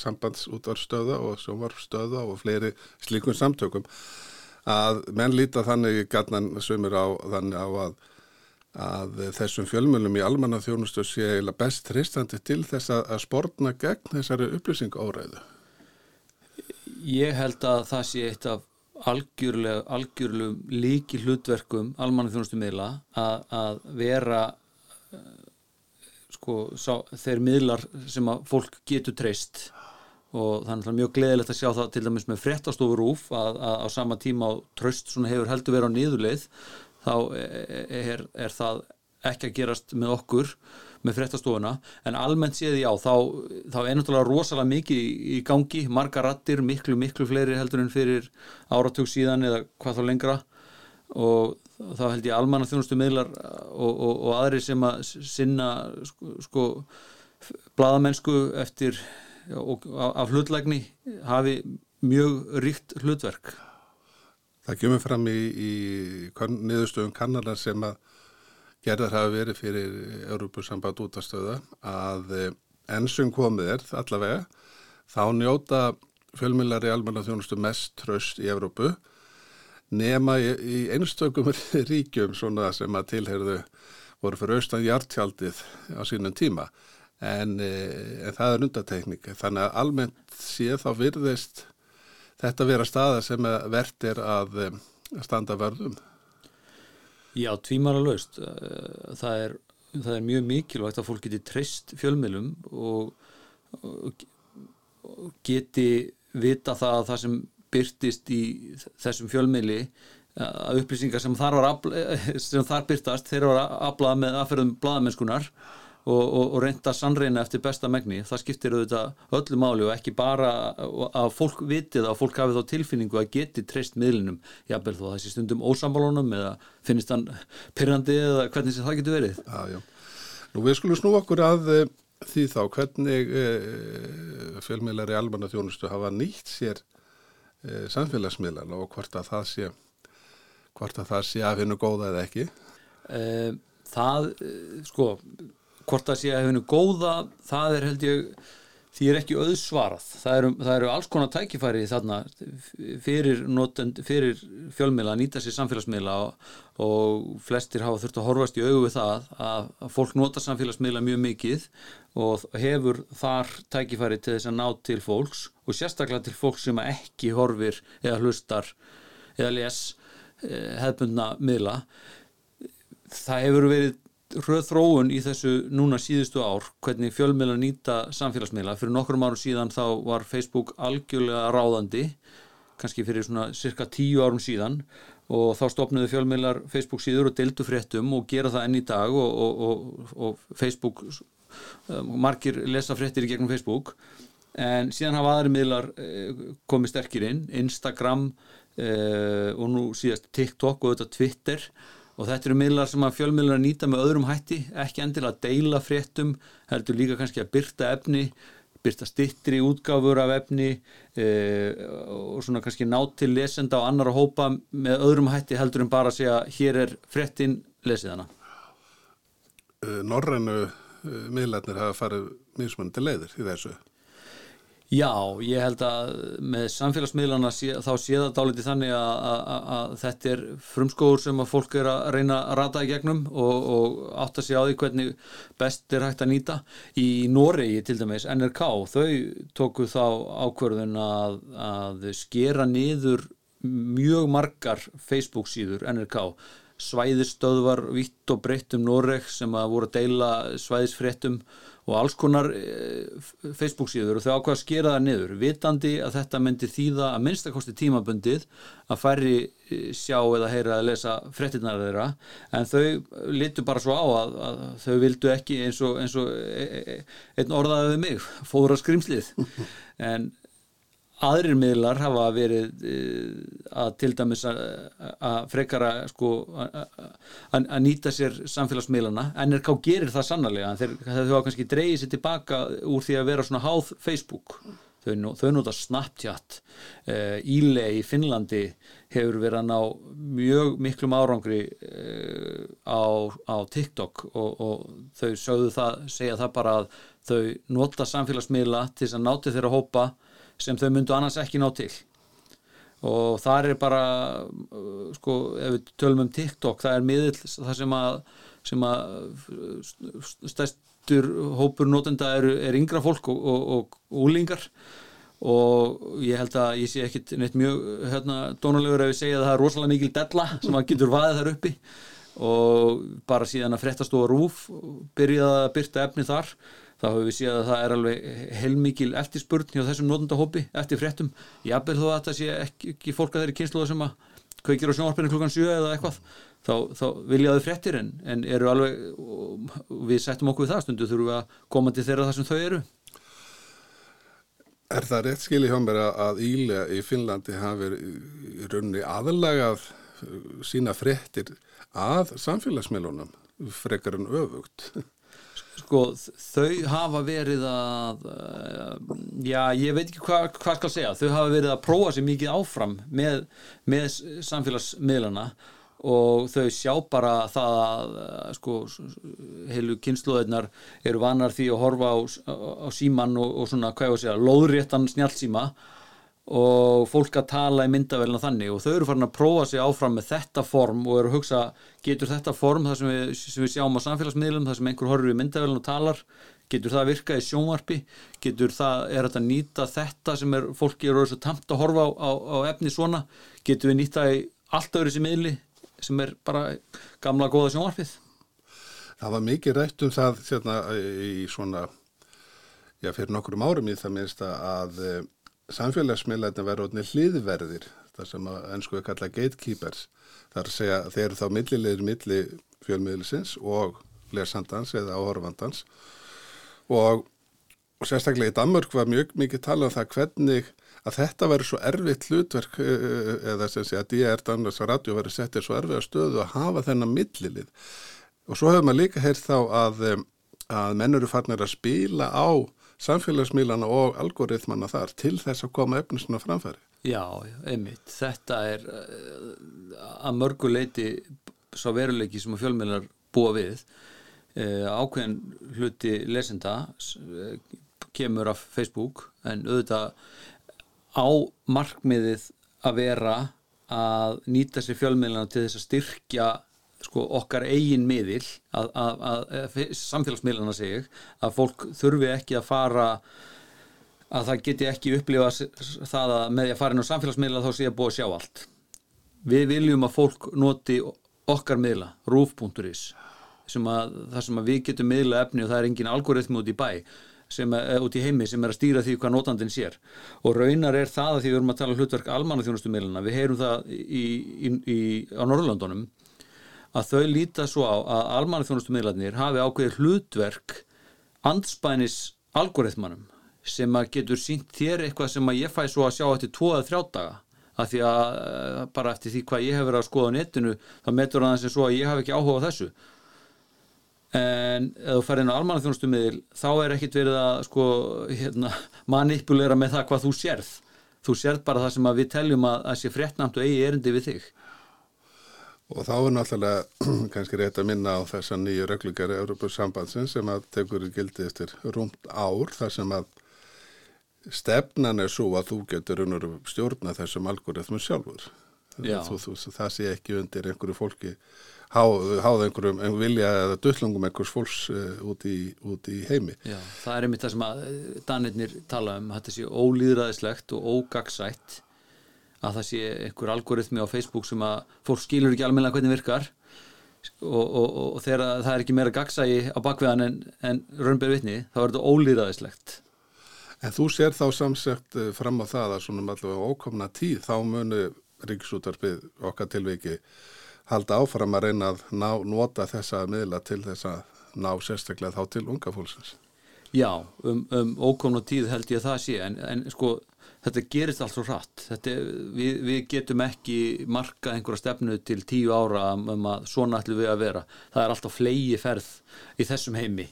sambands útvarstöða og sjónvarstöða og fleiri slíkum samtökum að menn líta þannig gætnan sömur á þannig á að að þessum fjölmjölum í almanna þjónustu sé eiginlega best tristandi til þess að, að spórna gegn þessari upplýsingáræðu. Ég held að það sé eitt af algjörlega líki hlutverkum almanna þjónustu miðla að, að vera sko sá, þeir miðlar sem að fólk getur treyst og það er mjög gleðilegt að sjá það til dæmis með frettastofur úf að, að á sama tíma á tröst hefur heldur verið á niðurleið þá er, er það ekki að gerast með okkur með fréttastofuna, en almennt séði já þá, þá er náttúrulega rosalega mikið í, í gangi, marga rattir, miklu miklu fleiri heldur en fyrir áratug síðan eða hvað þá lengra. Og þá held ég almanna þjónustu miðlar og, og, og aðri sem að sinna sko, sko bladamennsku eftir og af hlutlægni hafi mjög ríkt hlutverk Það kemur fram í, í niðurstöðum kannala sem að gerðar hafa verið fyrir Európusamband útastöða að eh, ennsum komið er allavega þá njóta fjölmjölar í almanna þjónustu mest tröst í Európu nema í, í einstökum ríkjum svona sem að tilherðu voru fyrir austan hjartjaldið á sínum tíma. En, eh, en það er undatekník þannig að almennt sé þá virðist þetta vera staða sem verðt er að, að standa verðum? Já, tvímara laust. Eh, það er, það er mjög mikilvægt að fólk geti treyst fjölmjölum og, og, og geti vita það að það sem byrtist í þessum fjölmjöli að upplýsingar sem þar, afla, sem þar byrtast þeir eru að aflaða með aðferðum bladamennskunar og, og, og reynda sannreina eftir besta megni það skiptir auðvitað öllu máli og ekki bara að fólk vitið að fólk hafi þá tilfinningu að geti treyst miðlinum. Jafnvel þó þessi stundum ósambalónum eða finnist hann pyrrandi eða hvernig það getur verið. Já, já. Nú við skulum snú okkur að e, því þá hvernig e, fjölmiðlari almanna þjónustu hafa nýtt sér e, samfélagsmiðlan og hvort að það sé hvort að það sé að finna góða eða ekki. Það, sko hvort það sé að hefinu góða það er held ég því er ekki auðsvarað. Það eru, það eru alls konar tækifæri þarna fyrir, notend, fyrir fjölmiðla að nýta sér samfélagsmiðla og, og flestir hafa þurft að horfast í auðu við það að, fólk nota samfélagsmiðla mjög mikið og hefur þar tækifæri til þess að ná til fólks og sérstaklega til fólks sem ekki horfir eða hlustar eða les eh, hefbundna miðla. Það hefur verið röð þróun í þessu núna síðustu ár hvernig fjölmiðla nýta samfélagsmiðla. Fyrir nokkrum árum síðan þá var Facebook algjörlega ráðandi kannski fyrir svona cirka tíu árum síðan og þá stopnuðu fjölmiðlar Facebook síður og deltu fréttum og gera það enn í dag og, og, og, og Facebook margir lesa fréttir í gegnum Facebook. En síðan hafa aðri miðlar eh, komið sterkir inn Instagram eh, og nú síðast TikTok og þetta Twitter. og þetta eru miðlar sem að fjölmiðlar nýta með öðrum hætti, ekki endilega að deila fréttum, heldur líka kannski að byrta efni, byrta stittri útgáfur af efni e, og svona kannski ná til lesenda og annar að hópa með öðrum hætti heldur en bara að segja hér er fréttin, lesið hana. Norrænu miðlarnir hafa farið mismunandi leiðir í þessu. Já, ég held að með samfélagsmiðlana sé, þá sé það dáliti þannig að, að, að þetta er frumskóður sem að fólk er að reyna að rata í gegnum og, og átta sig á því hvernig best er hægt að nýta. Í Noregi til dæmis, NRK, þau tóku þá ákverðun að, að skera niður mjög margar Facebook síður NRK svæðistöðvar vitt og breytt um Noreg sem að voru að deila svæðisfréttum og alls konar e, Facebook síður og þau ákvaða að skera það niður vitandi að þetta myndir þýða að minnstakosti tímabundið að færri e, sjá eða heyra að lesa frettinnar þeirra. En þau litu bara svo á að, að þau vildu ekki eins og, eins og e, e, einn orðaðið mig fóra skrimslið en aðrir miðlar hafa verið eh, að til dæmis að, frekara sko að nýta sér samfélagsmiðlana. NRK gerir það sannarlega. Þeir, þeir hafa kannski dreyið sér tilbaka úr því að vera svona háð Facebook. Þau, nó- þau nota Snapchat. Íle í Finnlandi hefur verið að ná mjög miklum árangri uh, á, á TikTok og, og þau sögðu það, segja það bara að þau nota samfélagsmiðla til þess að ná til þeirra hópa sem þau myndu annars ekki ná til. Og þar er bara uh, sko, ef við tölum um TikTok það er miðill það sem að sem að uh, stærstur hópur notenda er, er yngra fólk og, og, og, og úlingar og ég held að ég sé ekkit neitt mjög hérna, dónulegur ef ég segja að það er rosalega mikil della sem að getur vaðið þar uppi. Og bara síðan að frettastofa rúf byrjaði að byrta efni þar þá höfum við séð að það er alveg heilmikil eftirspurn hjá þessum notendahópi eftir fréttum, jafnvel þó að þetta sé ekki, ekki fólk að þeirri kynsluða sem að kveikir á sjónvarpinu klukkan 7 eða eitthvað þá, þá vilja þau fréttir en, en eru alveg við settum okkur það stundu þurfum við að koma til þeirra þar sem þau eru Er það rétt skilið hjá mér að- Íle í Finnlandi hafi í rauninni aðlagað uh, sína fréttir að samfélagsmiðlunum frekar en öfugt? Sko þau hafa verið að uh, já ég veit ekki hvað hva skal segja. Þau hafa verið að prófa sér mikið áfram með, með samfélagsmiðlana og þau sjá bara það að uh, sko heilu kynnslóðirnar eru vanar því að horfa á, á síman og, og svona hvað ég var að segja lóðréttan snjálfsíma og fólk að tala í myndavélina þannig og þau eru farin að prófa sig áfram með þetta form og eru að hugsa, getur þetta form það sem við, sem við sjáum á samfélagsmiðlum það sem einhver horfir í myndavélina og talar getur það að virka í sjónvarpi? Getur það, er þetta að nýta þetta sem er, fólki eru svo tamt að horfa á, á, á efni svona, getur við nýta í allt öðru sem miðli sem er bara gamla góða sjónvarpið? Það var mikið rætt um það hérna, í svona, já fyrir nokkrum árum í það minnst að eh, samfélagsmiðlarnir verður orðinni hliðverðir, það sem að ennsku er kalla gatekeepers. Er að segja þeir eru þá millilegir milli fjölmiðlisins og lesandans eða áhorfandans og, og sérstaklega í Danmörk var mjög mikið tala um það hvernig að þetta verður svo erfitt hlutverk eh, eða sem sé að DR Danmörks radio verður settið svo erfið að stöðu að hafa þennan millilið og svo hefur maður líka heyrt þá að, em, að menn eru farnir að spila á samfélagsmiðlana og algoritmana þar til þess að koma efnisuna framfæri. Já, einmitt, þetta er uh, að mörgu leiti svo veruleiki sem að fjölmiðlar búa við uh, ákveðin hluti lesenda uh, kemur af Facebook en auðvitað á markmiðið að vera að nýta sér fjölmiðlana til þess að styrkja sko, okkar eigin miðil að, að, að, að samfélagsmiðlana sig að fólk þurfi ekki að fara að það geti ekki upplifa það að með því að fara inn á samfélagsmiðla þá sé að búa að sjá allt. Við viljum að fólk noti okkar miðla, roof.is það sem að við getum miðla efni og það er engin algoritmi út í bæ sem er út í heimi sem er að stýra því hvað notandin sér. Og raunar er það að því við erum að tala hlutverk almannaþjónustumilina, við heyrum það í, í, í, á Norrlandunum að þau líta svo á að almannaþjónustumillarnir hafi ákveðið hlutverk andspænis algoritmanum sem að getur sínt þér eitthvað sem að ég fæ svo að sjá eftir tvo eða þrjá daga. Af því að eh, bara eftir því hvað ég hef verið að skoða á netinu þá metur hann sem svo að ég haf ekki áhuga á þessu. En ef þú fær inn á almannaþjónustumiðil þá er ekkit verið að sko, hérna, manipulera með það hvað þú sérð. Þú sérð bara það sem að við teljum að það sé fréttnamt og eigi erindi við þig Og þá er náttúrulega kannski rétt að minna á þessa nýju reglugari Európa-sambandsins sem að tekur í gildi eftir rúmt ár þar sem að stefnan er svo að þú getur unnur stjórna þessum algoritmum sjálfur. Já. Þú, þú, það sé ekki undir einhverju fólki háð, háð einhverjum en vilja eða döllungum einhvers fólks uh, út, í, út í heimi. Já, það er einmitt það sem að eh, Danirnir tala um, þetta sé ólýðræðislegt og ógagsætt að það sé einhver algoritmi á Facebook sem að fólk skilur ekki almennilega hvernig virkar og, og, og þegar það er ekki meira gagsægi á bakveðan en, en raunber vitni, þá er þetta ólýðræðislegt En þú sér þá samsett eh, fram á það að svona um allavega ókomna tíð þá munu ríksútarpið okkar tilviki halda áfram að reyna að ná, nota þessa miðla til þess að ná sérstaklega þá til unga fólksins. Já, um, um ókomna tíð held ég að það sé en, en sko þetta gerist allt svo þetta, við, við getum ekki marka einhverja stefnu til tíu ára um að svona ætlum við að vera. Það er alltaf flegi ferð í þessum heimi.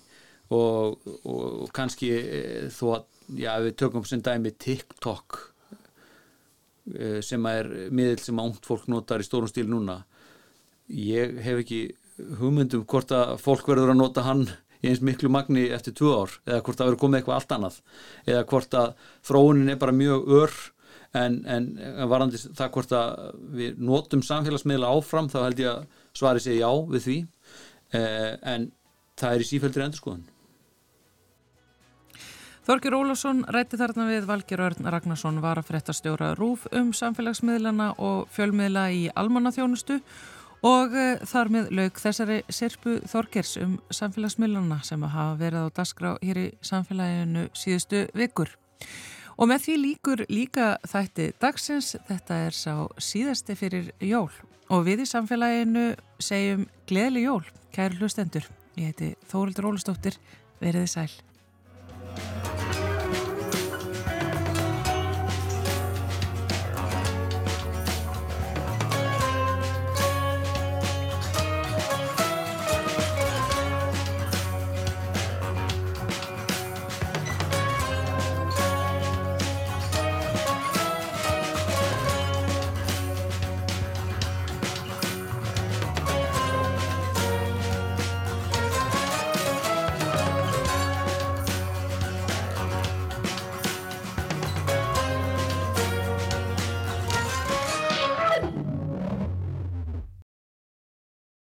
Og, og, kannski e, þó að já, við tökum sem dæmi TikTok eh, sem er miðil sem ánt fólk notar í stórum stíl núna. Ég hef ekki hugmyndum hvort að fólk verður að nota hann í eins miklu magni eftir tvö ár eða hvort það verður komið eitthvað allt annað eða hvort að þróunin er bara mjög ör en, en varandi það hvort að við notum samfélagsmiðla áfram þá held ég að svari segja já við því. Eh, en það er í sífældir endurskoðun. Þorgir Ólafsson rætti þarna við Valgir Örn Ragnarsson var að frétta stjóra rúf um samfélagsmiðlana og fjölmiðla í almannaþjónustu og uh, þar með lauk þessari sirpu Þorgirs um samfélagsmiðlana sem hafa verið á dasgrá hér í samfélaginu síðustu vikur. Og með því líkur líka þætti dagsins, þetta er sá síðasti fyrir jól og við í samfélaginu segjum gleðli jól, kæru hlustendur. Ég heiti Þórildur Ólustóttir, veriði sæl.